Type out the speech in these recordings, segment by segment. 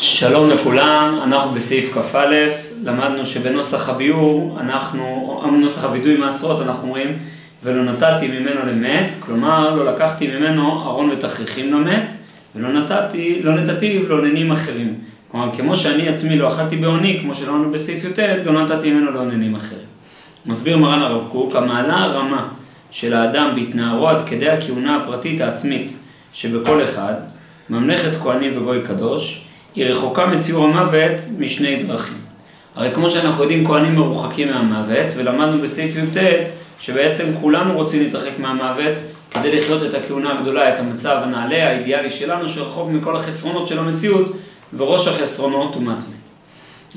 שלום לכולם, אנחנו בסעיף כ"א, למדנו שבנוסח הביאור, אנחנו, נוסח הווידוי מעשרות, אנחנו אומרים ולא נתתי ממנו למת, כלומר לא לקחתי ממנו ארון ותכריכים למת, ולא נתתי, לא נתתיו לעוננים אחרים. כלומר, כמו שאני עצמי לא אכלתי בעוני, כמו שלמדנו בסעיף י"ט, גם לא נתתי ממנו לעוננים אחרים. מסביר מרן הרב קוק, המעלה הרמה של האדם בהתנערו עד כדי הכהונה הפרטית העצמית שבכל אחד, ממלכת כהנים וגוי קדוש, היא רחוקה מציור המוות משני דרכים. הרי כמו שאנחנו יודעים, כהנים מרוחקים מהמוות, ולמדנו בסעיף י"ט שבעצם כולנו רוצים להתרחק מהמוות כדי לחיות את הכהונה הגדולה, את המצב הנעלה, האידיאלי שלנו, שרחוק מכל החסרונות של המציאות, וראש החסרונות הוא מת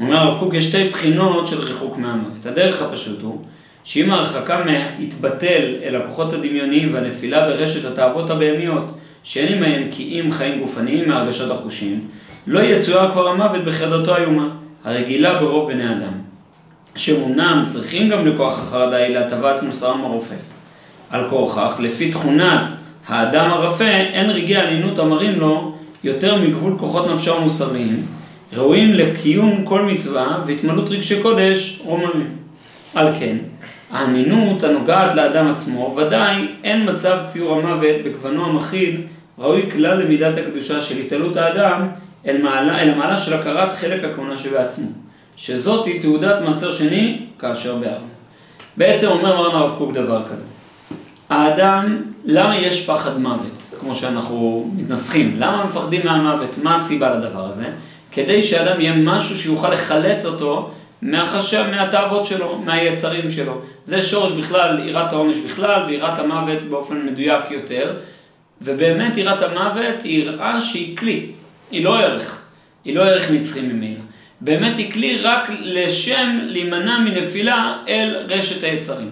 אומר הרב קוק, יש שתי בחינות של ריחוק מהמוות. הדרך הפשוט הוא, שאם ההרחקה מהתבטל אל הכוחות הדמיוניים והנפילה ברשת התאוות הבהמיות, שאין עמהם כי אם חיים גופניים מהרגשות החושים, לא יצויר כבר המוות בחרדתו איומה, הרגילה ברוב בני אדם. שאומנם צריכים גם לכוח החרדה היא להטבת מוסרם הרופף. על כורכך, לפי תכונת האדם הרפה, אין רגעי ענינות המרים לו יותר מגבול כוחות נפשו המוסריים, ראויים לקיום כל מצווה והתמלאות רגשי קודש רוממים. על כן, הענינות הנוגעת לאדם עצמו, ודאי אין מצב ציור המוות בגוונו המחיד ראוי כלל למידת הקדושה של התעלות האדם אל מעלה, אל המעלה של הכרת חלק הכהונה שבעצמו, שזאת היא תעודת מעשר שני כאשר בארון. בעצם אומר מרן הרב קוק דבר כזה, האדם, למה יש פחד מוות, כמו שאנחנו מתנסחים, למה מפחדים מהמוות, מה הסיבה לדבר הזה? כדי שאדם יהיה משהו שיוכל לחלץ אותו מהחשב, מהתאוות שלו, מהיצרים שלו. זה שורש בכלל, יראת העונש בכלל, ויראת המוות באופן מדויק יותר. ובאמת יראת המוות היא יראה שהיא כלי, היא לא ערך, היא לא ערך נצחי ממילא. באמת היא כלי רק לשם להימנע מנפילה אל רשת היצרים.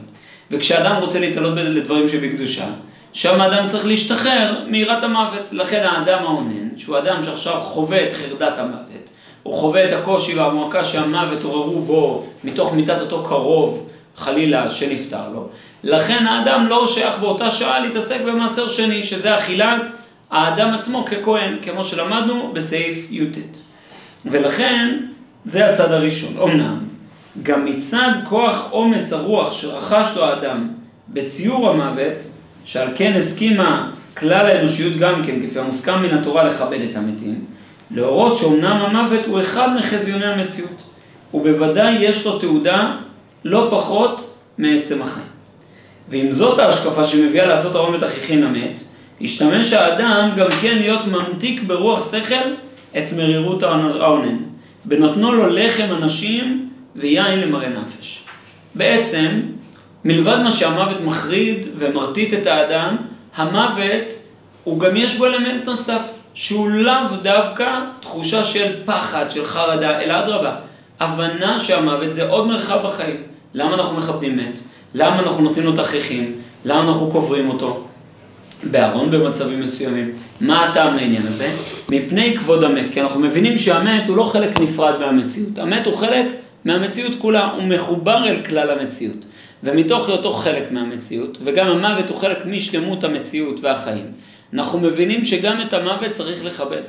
וכשאדם רוצה להתעלות לדברים שבקדושה, שם האדם צריך להשתחרר מיראת המוות. לכן האדם האונן, שהוא אדם שעכשיו חווה את חרדת המוות, הוא חווה את הקושי והמועקה שהמוות עוררו בו מתוך מיטת אותו קרוב, חלילה, שנפטר לו. לכן האדם לא שייך באותה שעה להתעסק במעשר שני, שזה אכילת האדם עצמו ככהן, כמו שלמדנו בסעיף י"ט. ולכן, זה הצד הראשון. אמנם, גם מצד כוח אומץ הרוח שרכש לו האדם בציור המוות, שעל כן הסכימה כלל האנושיות גם כן, כפי המוסכם מן התורה לכבד את המתים, להורות שאומנם המוות הוא אחד מחזיוני המציאות, ובוודאי יש לו תעודה לא פחות מעצם החיים. ואם זאת ההשקפה שמביאה לעשות ארון ותכריכין למת, ישתמש האדם גם כן להיות ממתיק ברוח שכל את מרירות האונן, בנותנו לו לחם אנשים ויין למראה נפש. בעצם, מלבד מה שהמוות מחריד ומרטיט את האדם, המוות, הוא גם יש בו אלמנט נוסף, שהוא לאו דווקא תחושה של פחד, של חרדה, אלא אדרבה, הבנה שהמוות זה עוד מרחב בחיים. למה אנחנו מכבדים מת? למה אנחנו נותנים לו תכריכים? למה אנחנו קוברים אותו? בארון במצבים מסוימים. מה הטעם לעניין הזה? מפני כבוד המת, כי אנחנו מבינים שהמת הוא לא חלק נפרד מהמציאות. המת הוא חלק מהמציאות כולה, הוא מחובר אל כלל המציאות. ומתוך היותו חלק מהמציאות, וגם המוות הוא חלק משלמות המציאות והחיים, אנחנו מבינים שגם את המוות צריך לכבד.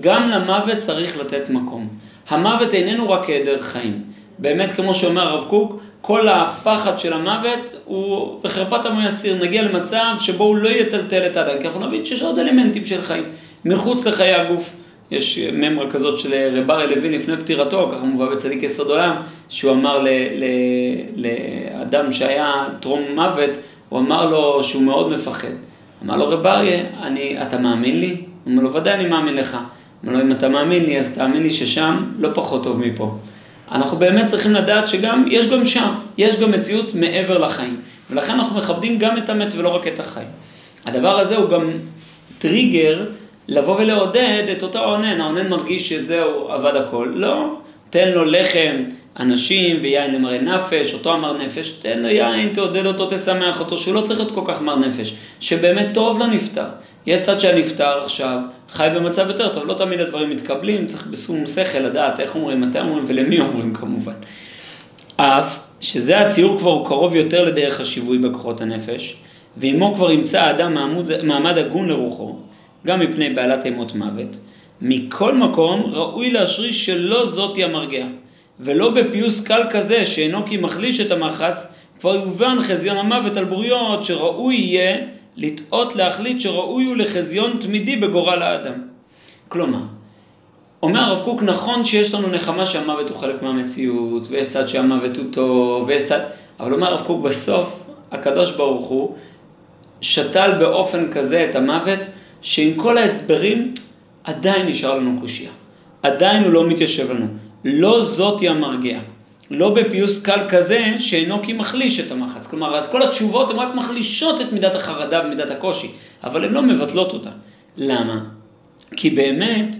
גם למוות צריך לתת מקום. המוות איננו רק היעדר חיים. באמת, כמו שאומר הרב קוק, כל הפחד של המוות הוא בחרפת עמו יסיר, נגיע למצב שבו הוא לא יטלטל את האדם, כי אנחנו נבין שיש עוד אלמנטים של חיים, מחוץ לחיי הגוף. יש ממרה כזאת של רב אריה לוין לפני פטירתו, ככה מובא בצדיק יסוד עולם, שהוא אמר לאדם שהיה טרום מוות, הוא אמר לו שהוא מאוד מפחד. אמר לו רב אריה, אתה מאמין לי? הוא אומר לו, ודאי אני מאמין לך. אמר לו, אם אתה מאמין לי, אז תאמין לי ששם לא פחות טוב מפה. אנחנו באמת צריכים לדעת שגם, יש גם שם, יש גם מציאות מעבר לחיים. ולכן אנחנו מכבדים גם את המת ולא רק את החיים. הדבר הזה הוא גם טריגר לבוא ולעודד את אותו האונן. האונן מרגיש שזהו, עבד הכל. לא, תן לו לחם, אנשים ויין למראה נפש, אותו אמר נפש, תן לו יין, תעודד אותו, תשמח אותו, שהוא לא צריך להיות כל כך מר נפש, שבאמת טוב לנפטר. יש צד שהנפטר עכשיו חי במצב יותר טוב, לא תמיד הדברים מתקבלים, צריך בשום שכל לדעת איך אומרים, מתי אומרים ולמי אומרים כמובן. אף שזה הציור כבר קרוב יותר לדרך השיווי בכוחות הנפש, ועמו כבר ימצא האדם מעמוד, מעמד הגון לרוחו, גם מפני בעלת אימות מוות, מכל מקום ראוי להשריש שלא זאתי המרגיעה, ולא בפיוס קל כזה שאינו כי מחליש את המחץ, כבר יובן חזיון המוות על בריות שראוי יהיה לטעות להחליט שראוי הוא לחזיון תמידי בגורל האדם. כלומר, אומר הרב קוק, נכון שיש לנו נחמה שהמוות הוא חלק מהמציאות, ויש צד שהמוות הוא טוב, ויש צד... אבל אומר הרב קוק, בסוף הקדוש ברוך הוא שתל באופן כזה את המוות, שעם כל ההסברים עדיין נשאר לנו קושייה. עדיין הוא לא מתיישב לנו. לא זאתי המרגיעה. לא בפיוס קל כזה שאינו כי מחליש את המחץ. כלומר, כל התשובות הן רק מחלישות את מידת החרדה ומידת הקושי, אבל הן לא מבטלות אותה. למה? כי באמת,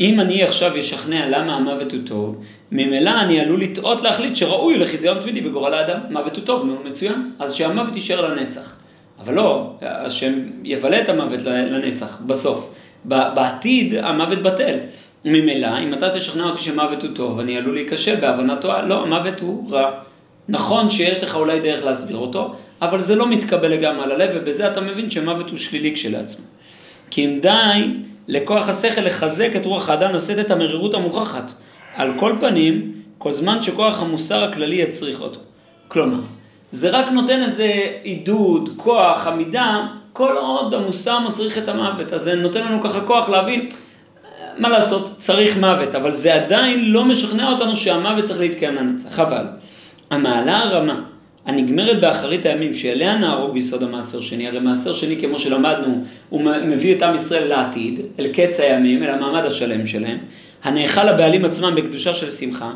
אם אני עכשיו אשכנע למה המוות הוא טוב, ממילא אני עלול לטעות להחליט שראוי לחיזיון תמידי בגורל האדם. מוות הוא טוב, נו, מצוין. אז שהמוות יישאר לנצח. אבל לא, השם יבלה את המוות לנצח, בסוף. בעתיד המוות בטל. ממילא, אם אתה תשכנע אותי שמוות הוא טוב, אני עלול להיכשל בהבנה טועה, לא, המוות הוא רע. נכון שיש לך אולי דרך להסביר אותו, אבל זה לא מתקבל לגמרי על הלב, ובזה אתה מבין שמוות הוא שלילי כשלעצמו. כי אם די לכוח השכל לחזק את רוח האדם לשאת את המרירות המוכחת. על כל פנים, כל זמן שכוח המוסר הכללי יצריך אותו. כלומר, זה רק נותן איזה עידוד, כוח, עמידה, כל עוד המוסר מצריך את המוות. אז זה נותן לנו ככה כוח להבין, מה לעשות, צריך מוות, אבל זה עדיין לא משכנע אותנו שהמוות צריך להתקיים לנצח. אבל, המעלה הרמה הנגמרת באחרית הימים, שאליה נהרוג ביסוד המעשר שני, הרי מעשר שני, כמו שלמדנו, הוא מביא את עם ישראל לעתיד, אל קץ הימים, אל המעמד השלם שלהם, הנאכל לבעלים עצמם בקדושה של שמחה,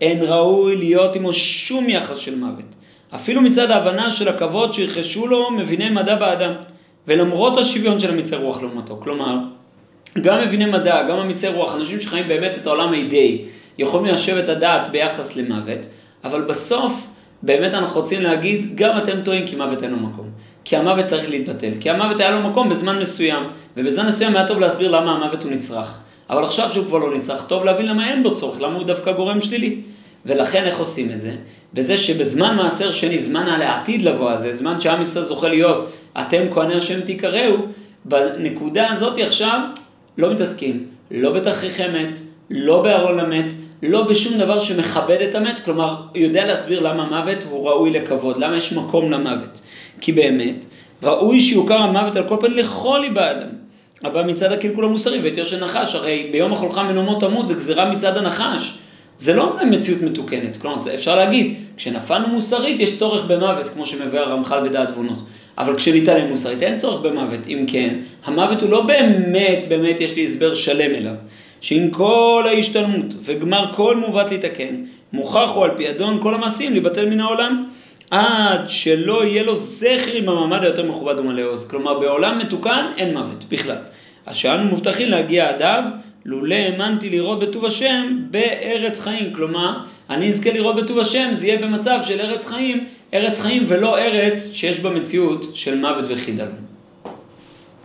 אין ראוי להיות עמו שום יחס של מוות. אפילו מצד ההבנה של הכבוד שירכשו לו מביני מדע באדם, ולמרות השוויון של המיצי רוח לעומתו. כלומר, גם מביני מדע, גם המיצי רוח, אנשים שחיים באמת את העולם האידאי, יכולים ליישב את הדעת ביחס למוות, אבל בסוף, באמת אנחנו רוצים להגיד, גם אתם טועים כי מוות אין לו מקום. כי המוות צריך להתבטל. כי המוות היה לו מקום בזמן מסוים, ובזמן מסוים היה טוב להסביר למה המוות הוא נצרך. אבל עכשיו שהוא כבר לא נצרך, טוב להבין למה אין בו צורך, למה הוא דווקא גורם שלילי. ולכן איך עושים את זה? בזה שבזמן מעשר שני, זמן העתיד לבוא הזה, זמן שעם ישראל זוכה להיות, אתם כהני השם תיקראו, בנקודה הזאת עכשיו לא מתעסקים, לא בתכריכי מת, לא בארון המת, לא בשום דבר שמכבד את המת, כלומר, יודע להסביר למה מוות הוא ראוי לכבוד, למה יש מקום למוות. כי באמת, ראוי שיוכר המוות על כל פנים לכל ליבה אדם. הבא מצד הקלקול המוסרי ואת יושר נחש, הרי ביום החולך מנומו תמות זה גזירה מצד הנחש. זה לא מציאות מתוקנת, כלומר אפשר להגיד, כשנפלנו מוסרית יש צורך במוות, כמו שמביא הרמח"ל בדעת תבונות. אבל כשנתעלם מוסרית אין צורך במוות, אם כן, המוות הוא לא באמת, באמת יש לי הסבר שלם אליו. שעם כל ההשתלמות וגמר כל מעוות להתקן, מוכח הוא על פי אדון כל המעשים להיבטל מן העולם, עד שלא יהיה לו זכר עם המעמד היותר מכובד ומלא עוז. כלומר, בעולם מתוקן אין מוות בכלל. אז שאנו מובטחים להגיע עד אב, לולא האמנתי לראות בטוב השם בארץ חיים. כלומר, אני אזכה לראות בטוב השם, זה יהיה במצב של ארץ חיים, ארץ חיים ולא ארץ שיש בה מציאות של מוות וחידלון.